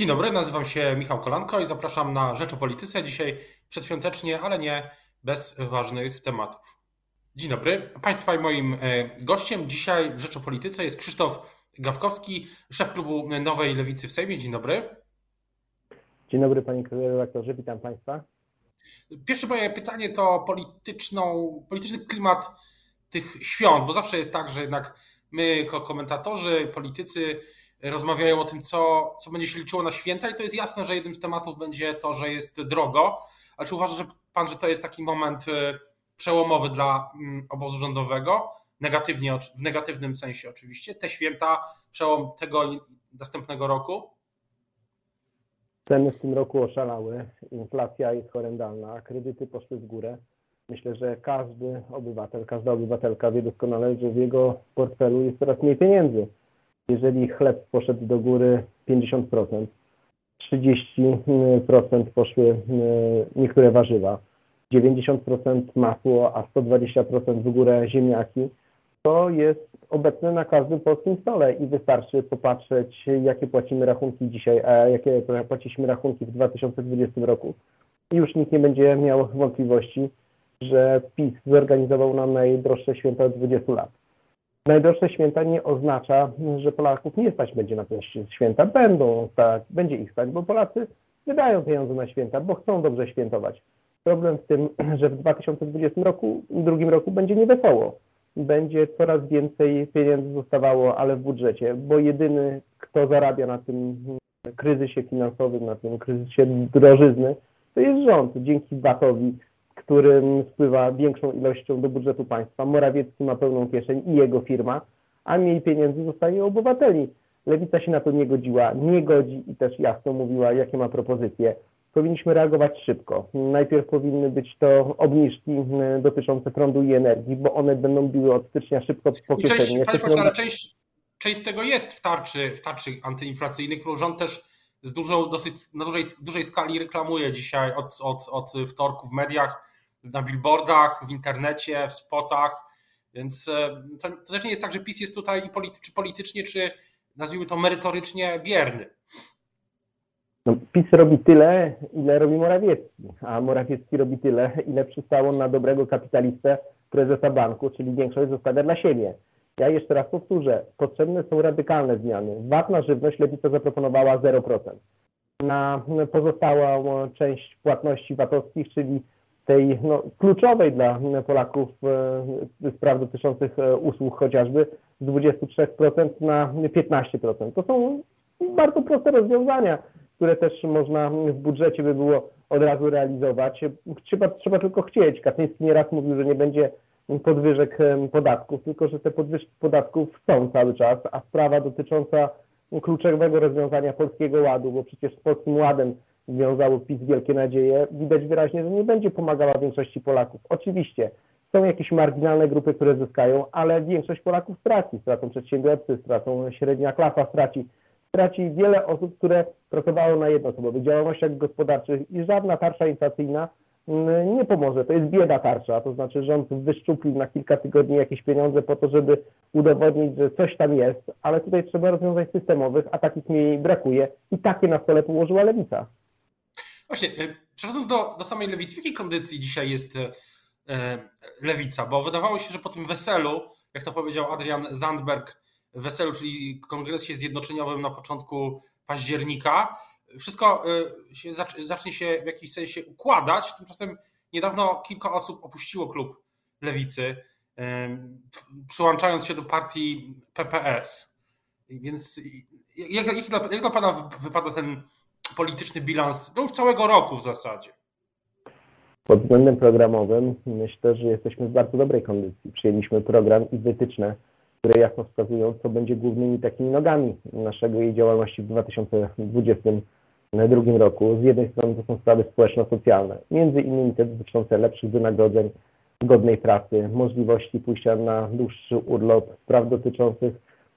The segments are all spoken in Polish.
Dzień dobry, nazywam się Michał Kolanko i zapraszam na Rzecz o Polityce. Dzisiaj przedświątecznie, ale nie bez ważnych tematów. Dzień dobry. Państwa i moim e, gościem dzisiaj w Rzecz o Polityce jest Krzysztof Gawkowski, szef klubu Nowej Lewicy w Sejmie. Dzień dobry. Dzień dobry panie redaktorze, witam państwa. Pierwsze moje pytanie to polityczną, polityczny klimat tych świąt, bo zawsze jest tak, że jednak my jako komentatorzy, politycy rozmawiają o tym, co, co będzie się liczyło na święta i to jest jasne, że jednym z tematów będzie to, że jest drogo, ale czy uważa że pan, że to jest taki moment y, przełomowy dla mm, obozu rządowego, negatywnie, w negatywnym sensie oczywiście, te święta, przełom tego następnego roku? Ceny w tym roku oszalały, inflacja jest horrendalna, kredyty poszły w górę. Myślę, że każdy obywatel, każda obywatelka wie doskonale, że w jego portfelu jest coraz mniej pieniędzy jeżeli chleb poszedł do góry 50%, 30% poszły e, niektóre warzywa, 90% masło, a 120% w górę ziemniaki, to jest obecne na każdym polskim stole i wystarczy popatrzeć, jakie płacimy rachunki dzisiaj, a jakie płaciliśmy rachunki w 2020 roku. I już nikt nie będzie miał wątpliwości, że PiS zorganizował nam najdroższe święta od 20 lat. Najdroższe święta nie oznacza, że Polaków nie stać będzie na te święta. Będą stać, będzie ich stać, bo Polacy wydają pieniądze na święta, bo chcą dobrze świętować. Problem w tym, że w 2020 roku, drugim roku będzie niewesoło. Będzie coraz więcej pieniędzy zostawało, ale w budżecie, bo jedyny, kto zarabia na tym kryzysie finansowym, na tym kryzysie drożyzny, to jest rząd. Dzięki VAT-owi którym spływa większą ilością do budżetu państwa. Morawiecki ma pełną kieszeń i jego firma, a mniej pieniędzy zostaje obywateli. Lewica się na to nie godziła, nie godzi i też jasno mówiła, jakie ma propozycje. Powinniśmy reagować szybko. Najpierw powinny być to obniżki e, dotyczące prądu i energii, bo one będą biły od stycznia szybko po kieszeni. Część, panie ale część, część z tego jest w tarczy, w tarczy antyinflacyjnej, którą rząd też z dużą, dosyć, na dużej, dużej skali reklamuje dzisiaj od, od, od wtorku w mediach na billboardach, w internecie, w spotach, więc e, to, to też nie jest tak, że PiS jest tutaj i polity, czy politycznie, czy nazwijmy to merytorycznie bierny. No, PiS robi tyle, ile robi Morawiecki, a Morawiecki robi tyle, ile przystało na dobrego kapitalistę prezesa banku, czyli większość zostawia dla siebie. Ja jeszcze raz powtórzę, potrzebne są radykalne zmiany. VAT na żywność Lewica zaproponowała 0%. Na pozostałą część płatności VAT-owskich, czyli tej no, kluczowej dla Polaków e, spraw dotyczących e, usług chociażby z 23% na 15%. To są bardzo proste rozwiązania, które też można w budżecie by było od razu realizować. Trzeba, trzeba tylko chcieć. Kaczyński nieraz mówił, że nie będzie podwyżek e, podatków, tylko że te podwyżki podatków są cały czas, a sprawa dotycząca kluczowego rozwiązania Polskiego Ładu, bo przecież z Polskim Ładem związało PiS wielkie nadzieje, widać wyraźnie, że nie będzie pomagała większości Polaków. Oczywiście są jakieś marginalne grupy, które zyskają, ale większość Polaków straci. Stracą przedsiębiorcy, stracą średnia klasa, straci. Straci wiele osób, które pracowało na jednoosobowych działalnościach gospodarczych i żadna tarcza inflacyjna mm, nie pomoże. To jest bieda tarcza, to znaczy rząd wyszczuplił na kilka tygodni jakieś pieniądze po to, żeby udowodnić, że coś tam jest, ale tutaj trzeba rozwiązań systemowych, a takich mi brakuje i takie na stole położyła Lewica. Właśnie, e, przechodząc do, do samej lewicy, w jakiej kondycji dzisiaj jest e, e, lewica? Bo wydawało się, że po tym weselu, jak to powiedział Adrian Zandberg, weselu, czyli kongresie zjednoczeniowym na początku października, wszystko się, zacznie się w jakiś sensie układać. Tymczasem niedawno kilka osób opuściło klub lewicy, przyłączając się do partii PPS. Więc jak, jak, jak, jak dla Pana wypada ten polityczny bilans no już całego roku w zasadzie? Pod względem programowym myślę, że jesteśmy w bardzo dobrej kondycji. Przyjęliśmy program i wytyczne, które jasno wskazują, co będzie głównymi takimi nogami naszego jej działalności w 2022 roku. Z jednej strony to są sprawy społeczno-socjalne, między innymi te dotyczące lepszych wynagrodzeń, godnej pracy, możliwości pójścia na dłuższy urlop, spraw dotyczących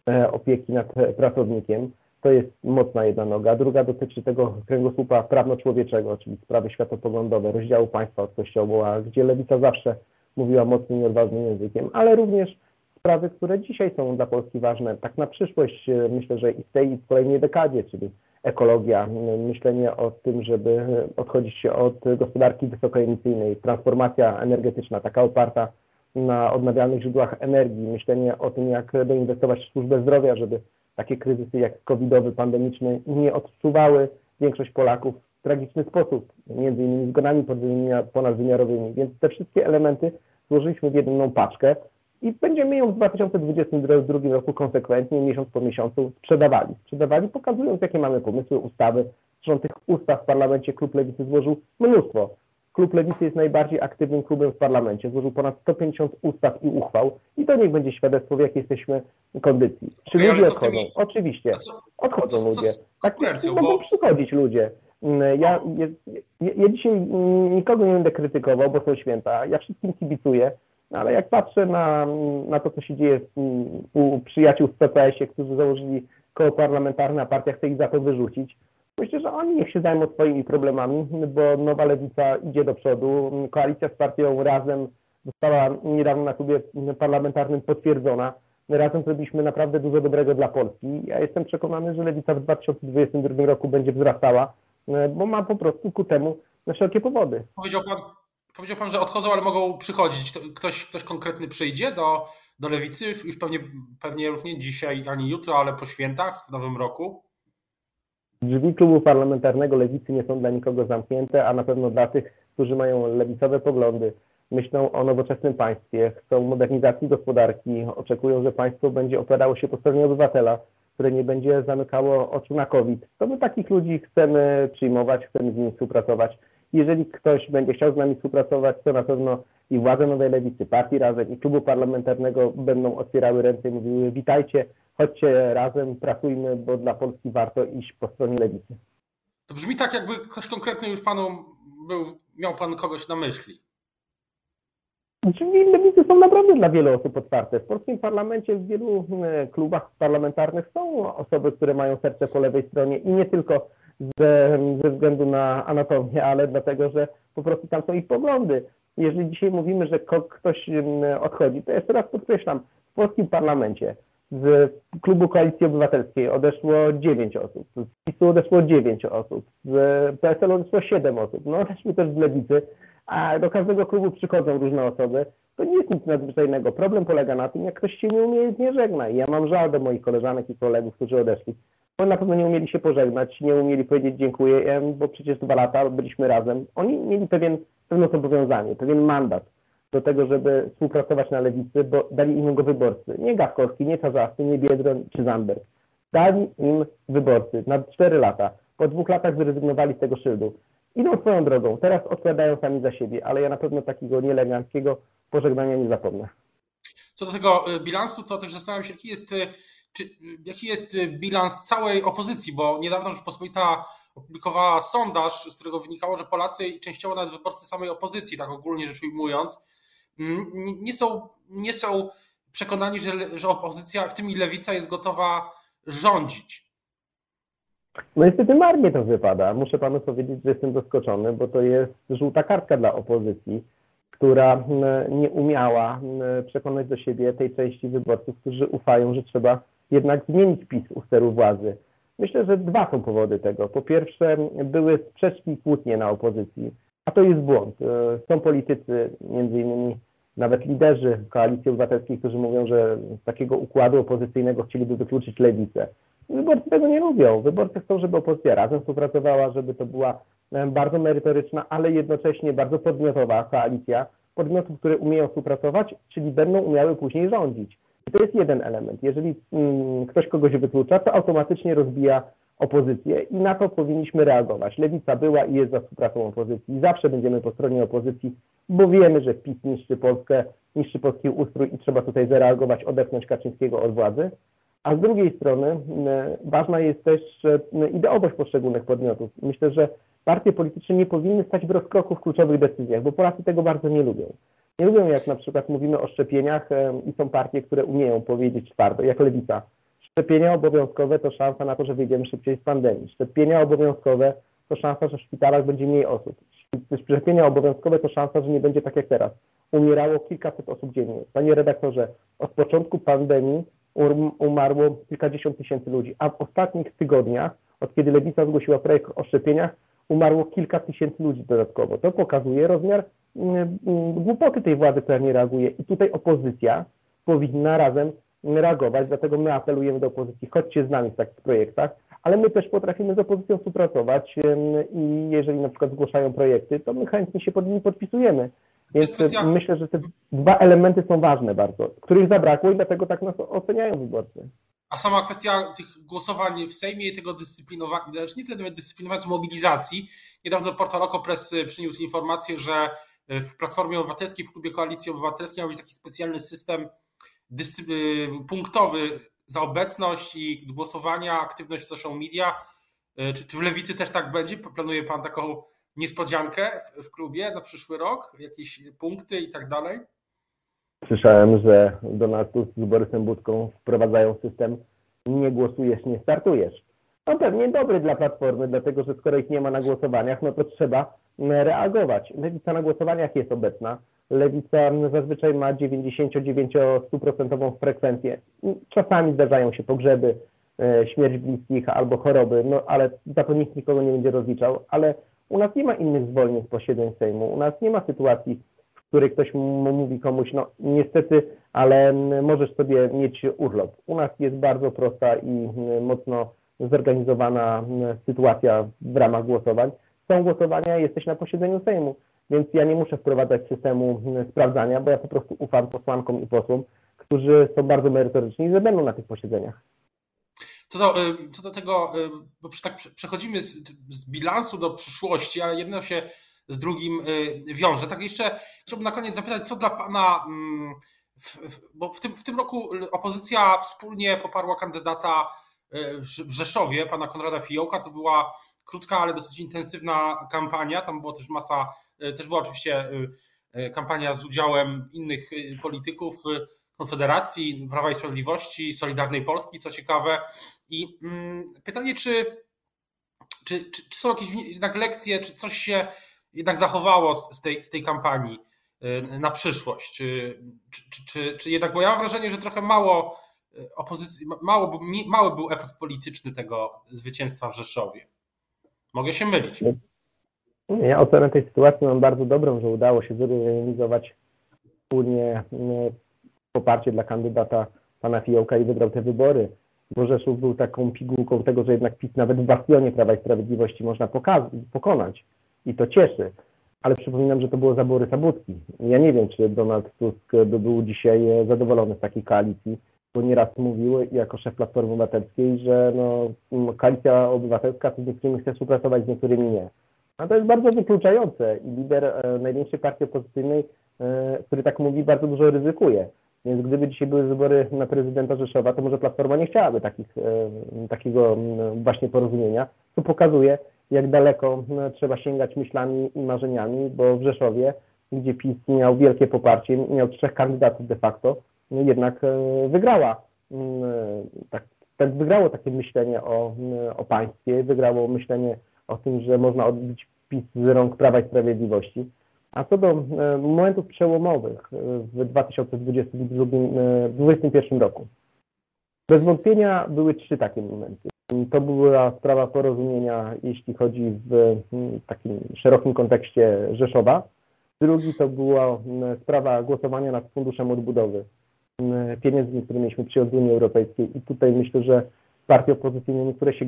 e, opieki nad pracownikiem. To jest mocna jedna noga. Druga dotyczy tego kręgosłupa prawno-człowieczego, czyli sprawy światopoglądowe, rozdziału państwa od kościoła, gdzie lewica zawsze mówiła mocnym i odważnym językiem, ale również sprawy, które dzisiaj są dla Polski ważne, tak na przyszłość, e, myślę, że i w tej i w kolejnej dekadzie, czyli ekologia, myślenie o tym, żeby odchodzić się od gospodarki wysokoemisyjnej, transformacja energetyczna, taka oparta na odnawialnych źródłach energii, myślenie o tym, jak doinwestować w służbę zdrowia, żeby takie kryzysy jak covidowy, pandemiczny nie odczuwały większość Polaków w tragiczny sposób, między innymi zgonami ponadwymiarowymi. Więc te wszystkie elementy złożyliśmy w jedną paczkę i będziemy ją w 2022 roku konsekwentnie, miesiąc po miesiącu sprzedawali. Sprzedawali, pokazując, jakie mamy pomysły, ustawy. Zresztą tych ustaw w parlamencie Klub Lewicy złożył mnóstwo. Klub Lewicy jest najbardziej aktywnym klubem w parlamencie. Złożył ponad 150 ustaw i uchwał i to niech będzie świadectwo, w jakiej jesteśmy kondycji. Czy Ej, ludzie odchodzą? Tymi... Oczywiście. Co, odchodzą co, co, ludzie. Tak, mogą bo... przychodzić ludzie. Mm, ja, ja, ja, dzisiaj nikogo nie będę krytykował, bo są święta. Ja wszystkim kibicuję, ale jak patrzę na, na to, co się dzieje u przyjaciół w PPS-ie, którzy założyli koło parlamentarne, a partia chce ich za to wyrzucić, Myślę, że oni niech się zajmą swoimi problemami, bo nowa lewica idzie do przodu. Koalicja z partią Razem została niedawno na klubie parlamentarnym potwierdzona. Razem zrobiliśmy naprawdę dużo dobrego dla Polski. Ja jestem przekonany, że lewica w 2022 roku będzie wzrastała, bo ma po prostu ku temu wszelkie powody. Powiedział pan, powiedział pan że odchodzą, ale mogą przychodzić. Ktoś, ktoś konkretny przyjdzie do, do lewicy, już pewnie, pewnie nie dzisiaj ani jutro, ale po świętach w nowym roku? Drzwi klubu parlamentarnego lewicy nie są dla nikogo zamknięte, a na pewno dla tych, którzy mają lewicowe poglądy, myślą o nowoczesnym państwie, chcą modernizacji gospodarki, oczekują, że państwo będzie opierało się po stronie obywatela, które nie będzie zamykało oczu na COVID. To my takich ludzi chcemy przyjmować, chcemy z nimi współpracować. Jeżeli ktoś będzie chciał z nami współpracować, to na pewno i władze Nowej Lewicy, partii Razem i klubu parlamentarnego będą otwierały ręce i mówiły witajcie, chodźcie razem, pracujmy, bo dla Polski warto iść po stronie lewicy. To brzmi tak, jakby ktoś konkretny już panu był, miał pan kogoś na myśli. Drzwi lewicy są naprawdę dla wielu osób otwarte. W polskim parlamencie, w wielu e, klubach parlamentarnych są osoby, które mają serce po lewej stronie i nie tylko ze, ze względu na anatomię, ale dlatego, że po prostu tam są ich poglądy. Jeżeli dzisiaj mówimy, że ktoś odchodzi, to jeszcze raz podkreślam, w polskim parlamencie z klubu Koalicji Obywatelskiej odeszło 9 osób, z PiSu odeszło 9 osób, z PSL odeszło 7 osób, no odeszły też z Lewicy, a do każdego klubu przychodzą różne osoby. To nie jest nic nadzwyczajnego. Problem polega na tym, jak ktoś się nie umie, nie żegna. I ja mam żal do moich koleżanek i kolegów, którzy odeszli. Oni na pewno nie umieli się pożegnać, nie umieli powiedzieć dziękuję, bo przecież dwa lata byliśmy razem. Oni mieli pewien, pewne zobowiązanie, pewien mandat do tego, żeby współpracować na lewicy, bo dali im go wyborcy. Nie Gawkowski, nie Czarzasty, nie Biedroń czy Zandberg. Dali im wyborcy na cztery lata. Po dwóch latach zrezygnowali z tego szyldu. Idą swoją drogą. Teraz odpowiadają sami za siebie, ale ja na pewno takiego nieeleganckiego pożegnania nie zapomnę. Co do tego y, bilansu, to też zastanawiam się, jaki jest, y, czy, y, jaki jest bilans całej opozycji, bo niedawno Rzeczpospolita opublikowała sondaż, z którego wynikało, że Polacy i częściowo nawet wyborcy samej opozycji, tak ogólnie rzecz ujmując, nie są, nie są przekonani, że, że opozycja, w tym i lewica, jest gotowa rządzić. No niestety marnie to wypada. Muszę panu powiedzieć, że jestem zaskoczony, bo to jest żółta kartka dla opozycji, która nie umiała przekonać do siebie tej części wyborców, którzy ufają, że trzeba jednak zmienić PiS u steru władzy. Myślę, że dwa są powody tego. Po pierwsze, były sprzeczki i kłótnie na opozycji. A to jest błąd. E, są politycy, między innymi nawet liderzy koalicji obywatelskiej, którzy mówią, że z takiego układu opozycyjnego chcieliby wykluczyć lewicę. Wyborcy tego nie lubią. Wyborcy chcą, żeby opozycja razem współpracowała, żeby to była e, bardzo merytoryczna, ale jednocześnie bardzo podmiotowa koalicja podmiotów, które umieją współpracować, czyli będą umiały później rządzić. To jest jeden element. Jeżeli mm, ktoś kogoś wyklucza, to automatycznie rozbija opozycję i na to powinniśmy reagować. Lewica była i jest za współpracą opozycji. Zawsze będziemy po stronie opozycji, bo wiemy, że PiS niszczy Polskę, niszczy polski ustrój i trzeba tutaj zareagować, odepchnąć Kaczyńskiego od władzy. A z drugiej strony ważna jest też ideowość poszczególnych podmiotów. Myślę, że partie polityczne nie powinny stać w rozkroku w kluczowych decyzjach, bo Polacy tego bardzo nie lubią. Nie lubią, jak na przykład mówimy o szczepieniach i są partie, które umieją powiedzieć twardo, jak Lewica Szczepienia obowiązkowe to szansa na to, że wyjdziemy szybciej z pandemii. Szczepienia obowiązkowe to szansa, że w szpitalach będzie mniej osób. Szczepienia obowiązkowe to szansa, że nie będzie tak jak teraz. Umierało kilkaset osób dziennie. Panie redaktorze, od początku pandemii um, umarło kilkadziesiąt tysięcy ludzi, a w ostatnich tygodniach od kiedy Lewica zgłosiła projekt o szczepieniach, umarło kilka tysięcy ludzi dodatkowo. To pokazuje rozmiar mm, mm, głupoty tej władzy, która nie reaguje. I tutaj opozycja powinna razem reagować, dlatego my apelujemy do opozycji, chodźcie z nami w takich projektach, ale my też potrafimy z opozycją współpracować i jeżeli na przykład zgłaszają projekty, to my chętnie się pod nimi podpisujemy. Więc kwestia... myślę, że te dwa elementy są ważne bardzo, których zabrakło i dlatego tak nas oceniają wyborcy. A sama kwestia tych głosowań w Sejmie i tego dyscyplinowania, znaczy nie tyle dyscyplinowania, mobilizacji. Niedawno portal Okopres y, przyniósł informację, że y, w Platformie Obywatelskiej, w Klubie Koalicji Obywatelskiej ma być taki specjalny system y, punktowy za obecność i głosowania, aktywność w social media. Czy, czy w Lewicy też tak będzie? Planuje Pan taką niespodziankę w, w klubie na przyszły rok? Jakieś punkty i tak dalej? Słyszałem, że Donald Tusk z Borysem Budką wprowadzają system nie głosujesz, nie startujesz. No pewnie dobry dla Platformy, dlatego że skoro ich nie ma na głosowaniach, no to trzeba reagować. Lewica na głosowaniach jest obecna. Lewica zazwyczaj ma 99-100% frekwencję. Czasami zdarzają się pogrzeby, e, śmierć bliskich albo choroby, no ale za to nikt nikogo nie będzie rozliczał. Ale u nas nie ma innych zwolnień z posiedzeń Sejmu. U nas nie ma sytuacji, której ktoś mówi komuś, no niestety, ale możesz sobie mieć urlop. U nas jest bardzo prosta i mocno zorganizowana sytuacja w ramach głosowań. Są głosowania, jesteś na posiedzeniu Sejmu, więc ja nie muszę wprowadzać systemu sprawdzania, bo ja po prostu ufam posłankom i posłom, którzy są bardzo merytoryczni i że na tych posiedzeniach. Co do, co do tego, bo tak przechodzimy z, z bilansu do przyszłości, ale jedno się z drugim y, wiąże. Tak jeszcze chciałbym na koniec zapytać, co dla Pana, mm, bo w tym, w tym roku opozycja wspólnie poparła kandydata y, w Rzeszowie, pana Konrada Fiołka. To była krótka, ale dosyć intensywna kampania. Tam było też masa, y, też była oczywiście kampania z udziałem innych polityków Konfederacji, Prawa i Sprawiedliwości, Solidarnej Polski, co ciekawe. I mm, pytanie, czy, czy, czy, są jakieś jednak lekcje, czy coś się jednak zachowało z tej, z tej kampanii y, na przyszłość? Czy, czy, czy, czy jednak, bo ja mam wrażenie, że trochę mało y, opozycji, mało, mały był efekt polityczny tego zwycięstwa w Rzeszowie. Mogę się mylić. Ja ocenę tej sytuacji mam bardzo dobrą, że udało się zorganizować wspólnie y, poparcie dla kandydata pana Fiołka i wygrał te wybory. Bo Rzeszów był taką pigułką tego, że jednak PiS nawet w bastionie Prawa i Sprawiedliwości można pokonać i to cieszy. Ale przypominam, że to było za Borysa Budki. Ja nie wiem, czy Donald Tusk by był dzisiaj e, zadowolony z takiej koalicji, bo nieraz mówił jako szef Platformy Obywatelskiej, że no, koalicja obywatelska z niektórymi chce współpracować, z niektórymi nie. A to jest bardzo wykluczające i lider e, największej partii opozycyjnej, e, który tak mówi, bardzo dużo ryzykuje. Więc gdyby dzisiaj były wybory na prezydenta Rzeszowa, to może Platforma nie chciałaby takich, e, takiego właśnie porozumienia, co pokazuje, jak daleko no, trzeba sięgać myślami i marzeniami, bo w Rzeszowie, gdzie PiS miał wielkie poparcie, miał trzech kandydatów de facto, no jednak e, wygrała. Mm, e, tak, tak wygrało takie myślenie o, mm, o państwie, wygrało myślenie o tym, że można odbić PiS z rąk Prawa i Sprawiedliwości. A co do e, momentów przełomowych w 2021 roku, bez wątpienia były trzy takie momenty. To była sprawa porozumienia, jeśli chodzi w mm, takim szerokim kontekście Rzeszowa. Drugi to była mm, sprawa głosowania nad Funduszem Odbudowy, mm, pieniędzmi, które mieliśmy przy Unii Europejskiej. I tutaj myślę, że partie opozycyjne niektóre się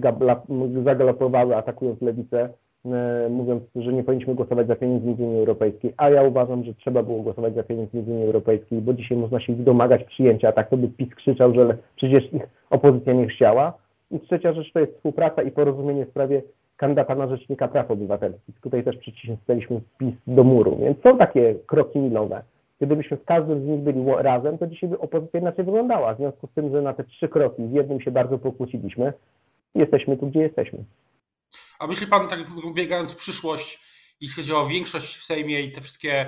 zagalopowały, atakując lewicę, mówiąc, że nie powinniśmy głosować za pieniędzmi z Unii Europejskiej, a ja uważam, że trzeba było głosować za pieniędzmi z Unii Europejskiej, bo dzisiaj można się domagać przyjęcia, tak to by PiS krzyczał, że przecież ich opozycja nie chciała i trzecia rzecz to jest współpraca i porozumienie w sprawie kandydata na Rzecznika Praw Obywatelskich. Tutaj też przycisnęliśmy wpis do muru, więc są takie kroki milowe. Gdybyśmy w każdym z nich byli razem, to dzisiaj by opozycja inaczej wyglądała. W związku z tym, że na te trzy kroki w jednym się bardzo pokłóciliśmy, jesteśmy tu, gdzie jesteśmy. A myśli Pan, tak biegając w przyszłość, jeśli chodzi o większość w Sejmie i te wszystkie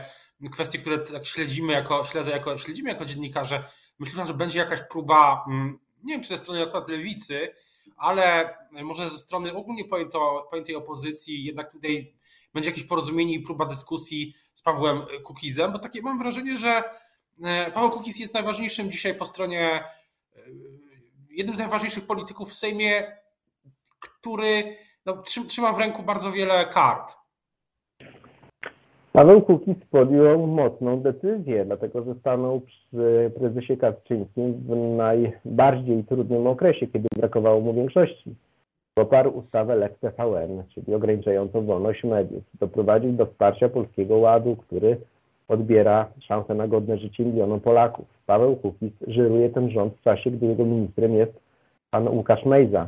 kwestie, które tak śledzimy jako, śledzę jako, śledzimy jako dziennikarze, myśli Pan, że będzie jakaś próba, mm, nie wiem czy ze strony akurat lewicy, ale może ze strony ogólnie pojętej opozycji jednak tutaj będzie jakieś porozumienie i próba dyskusji z Pawłem Kukizem, bo takie mam wrażenie, że e, Paweł Kukiz jest najważniejszym dzisiaj po stronie, e, jednym z najważniejszych polityków w Sejmie, który no, trzyma w ręku bardzo wiele kart. Paweł Kukiz podjął mocną decyzję, dlatego że stanął przy prezesie Kaczyńskim w najbardziej trudnym okresie, kiedy brakowało mu większości. Poparł ustawę Lex TVN, czyli ograniczającą wolność mediów. Doprowadził do wsparcia Polskiego Ładu, który odbiera szansę na godne życie milionom Polaków. Paweł Kukiz żyruje ten rząd w czasie, gdy jego ministrem jest pan Łukasz Mejza,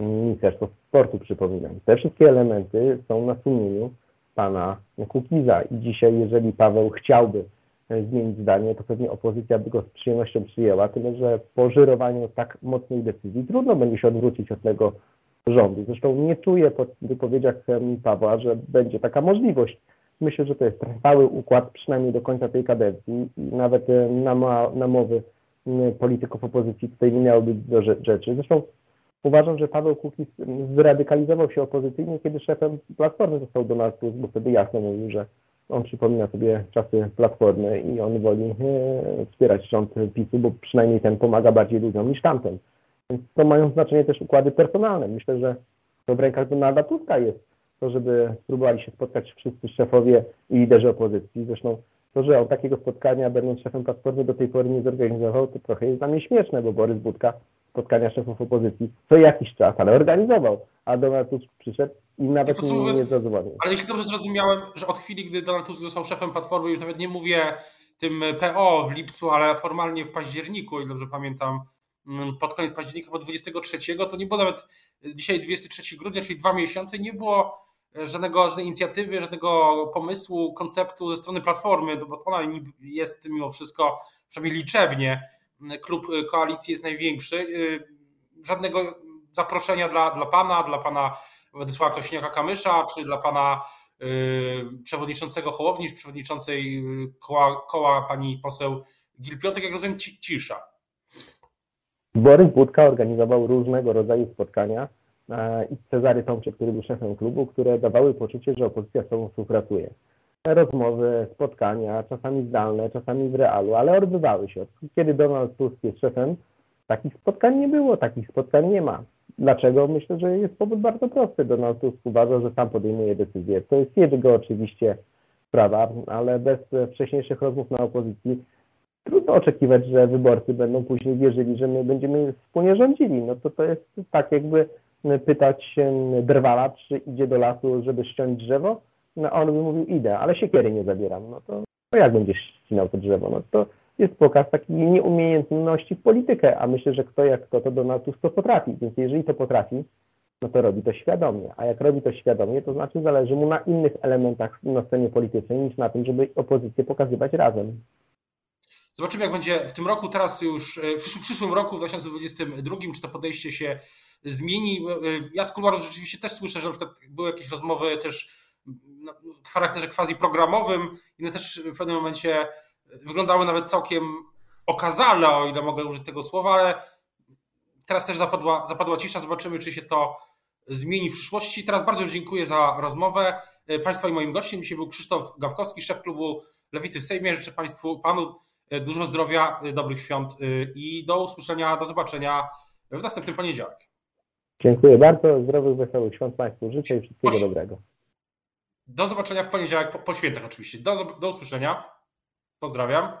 Ministerstwo Sportu, przypominam. Te wszystkie elementy są na sumieniu pana Kukiza i dzisiaj, jeżeli Paweł chciałby e, zmienić zdanie, to pewnie opozycja by go z przyjemnością przyjęła, tyle że po żyrowaniu tak mocnej decyzji trudno będzie się odwrócić od tego rządu. Zresztą nie czuję po wypowiedziach Pawła, że będzie taka możliwość. Myślę, że to jest trwały układ, przynajmniej do końca tej kadencji i nawet e, namowy polityków opozycji tutaj nie miałoby do rzeczy. Zresztą uważam, że Paweł Kukiz zradykalizował się opozycyjnie, kiedy szefem Platformy został Donald Tusk, bo wtedy jasno mówił, że on przypomina sobie czasy Platformy i on woli e, wspierać rząd PiSu, bo przynajmniej ten pomaga bardziej ludziom niż tamten. Więc to mają znaczenie też układy personalne. Myślę, że to w rękach Donalda Tuska jest to, żeby spróbowali się spotkać wszyscy szefowie i liderzy opozycji. Zresztą to, że on takiego spotkania, będąc szefem Platformy, do tej pory nie zorganizował, to trochę jest dla mnie śmieszne, bo Borys Budka spotkania szefów opozycji co jakiś czas, ale organizował, a Donald Tusk przyszedł i nawet nie, nie zadzwonił. Ale jeśli dobrze zrozumiałem, że od chwili, gdy Donald Tusk został szefem Platformy, już nawet nie mówię tym PO w lipcu, ale formalnie w październiku, i dobrze pamiętam, mm, pod koniec października, bo 23, to nie było nawet dzisiaj 23 grudnia, czyli dwa miesiące, nie było żadnego, żadnej inicjatywy, żadnego pomysłu, konceptu ze strony Platformy, bo ona jest mimo wszystko, przynajmniej liczebnie, klub koalicji jest największy. Y, żadnego zaproszenia dla, dla pana, dla pana Władysława Kośniaka-Kamysza, czy dla pana y, przewodniczącego Hołowni, czy przewodniczącej y, koła, koła pani poseł Gilpiotek, jak rozumiem, cisza. Borys Budka organizował różnego rodzaju spotkania e, i Cezary Tomczyk, który był szefem klubu, które dawały poczucie, że opozycja z sobą współpracuje rozmowy, spotkania, czasami zdalne, czasami w realu, ale odbywały się. Kiedy Donald Tusk jest szefem, takich spotkań nie było, takich spotkań nie ma. Dlaczego? Myślę, że jest powód bardzo prosty. Donald Tusk uważa, że sam podejmuje decyzje. To jest jego oczywiście sprawa, ale bez wcześniejszych rozmów na opozycji trudno oczekiwać, że wyborcy będą później wierzyli, że my będziemy wspólnie rządzili. No to to jest tak jakby pytać drwala, czy idzie do lasu, żeby ściąć drzewo, no on by mówił idę, ale siekiery nie zabieram, no to, to jak będziesz ścinał to drzewo? No to jest pokaz takiej nieumiejętności w politykę, a myślę, że kto jak kto to Donald Tusk to potrafi, więc jeżeli to potrafi, no to robi to świadomie, a jak robi to świadomie, to znaczy zależy mu na innych elementach na scenie politycznej niż na tym, żeby opozycję pokazywać razem. Zobaczymy, jak będzie w tym roku, teraz już, e, w przyszłym roku, w 2022, czy to podejście się zmieni. E, ja z kuluarów rzeczywiście też słyszę, że na przykład były jakieś rozmowy też w charakterze quasi programowym, inne też w pewnym momencie wyglądały nawet całkiem okazale, o ile mogę użyć tego słowa, ale teraz też zapadła, zapadła cisza, zobaczymy, czy się to zmieni w przyszłości. Teraz bardzo dziękuję za rozmowę. Państwa i moim gościem dzisiaj był Krzysztof Gawkowski, szef klubu Lewicy w Sejmie. Życzę Państwu, Panu dużo zdrowia, dobrych świąt i do usłyszenia, do zobaczenia w następnym poniedziałek. Dziękuję bardzo. Zdrowych, wesołych świąt Państwu życzę i wszystkiego dobrego. Do zobaczenia w poniedziałek, po, po świętach oczywiście. Do, do usłyszenia. Pozdrawiam.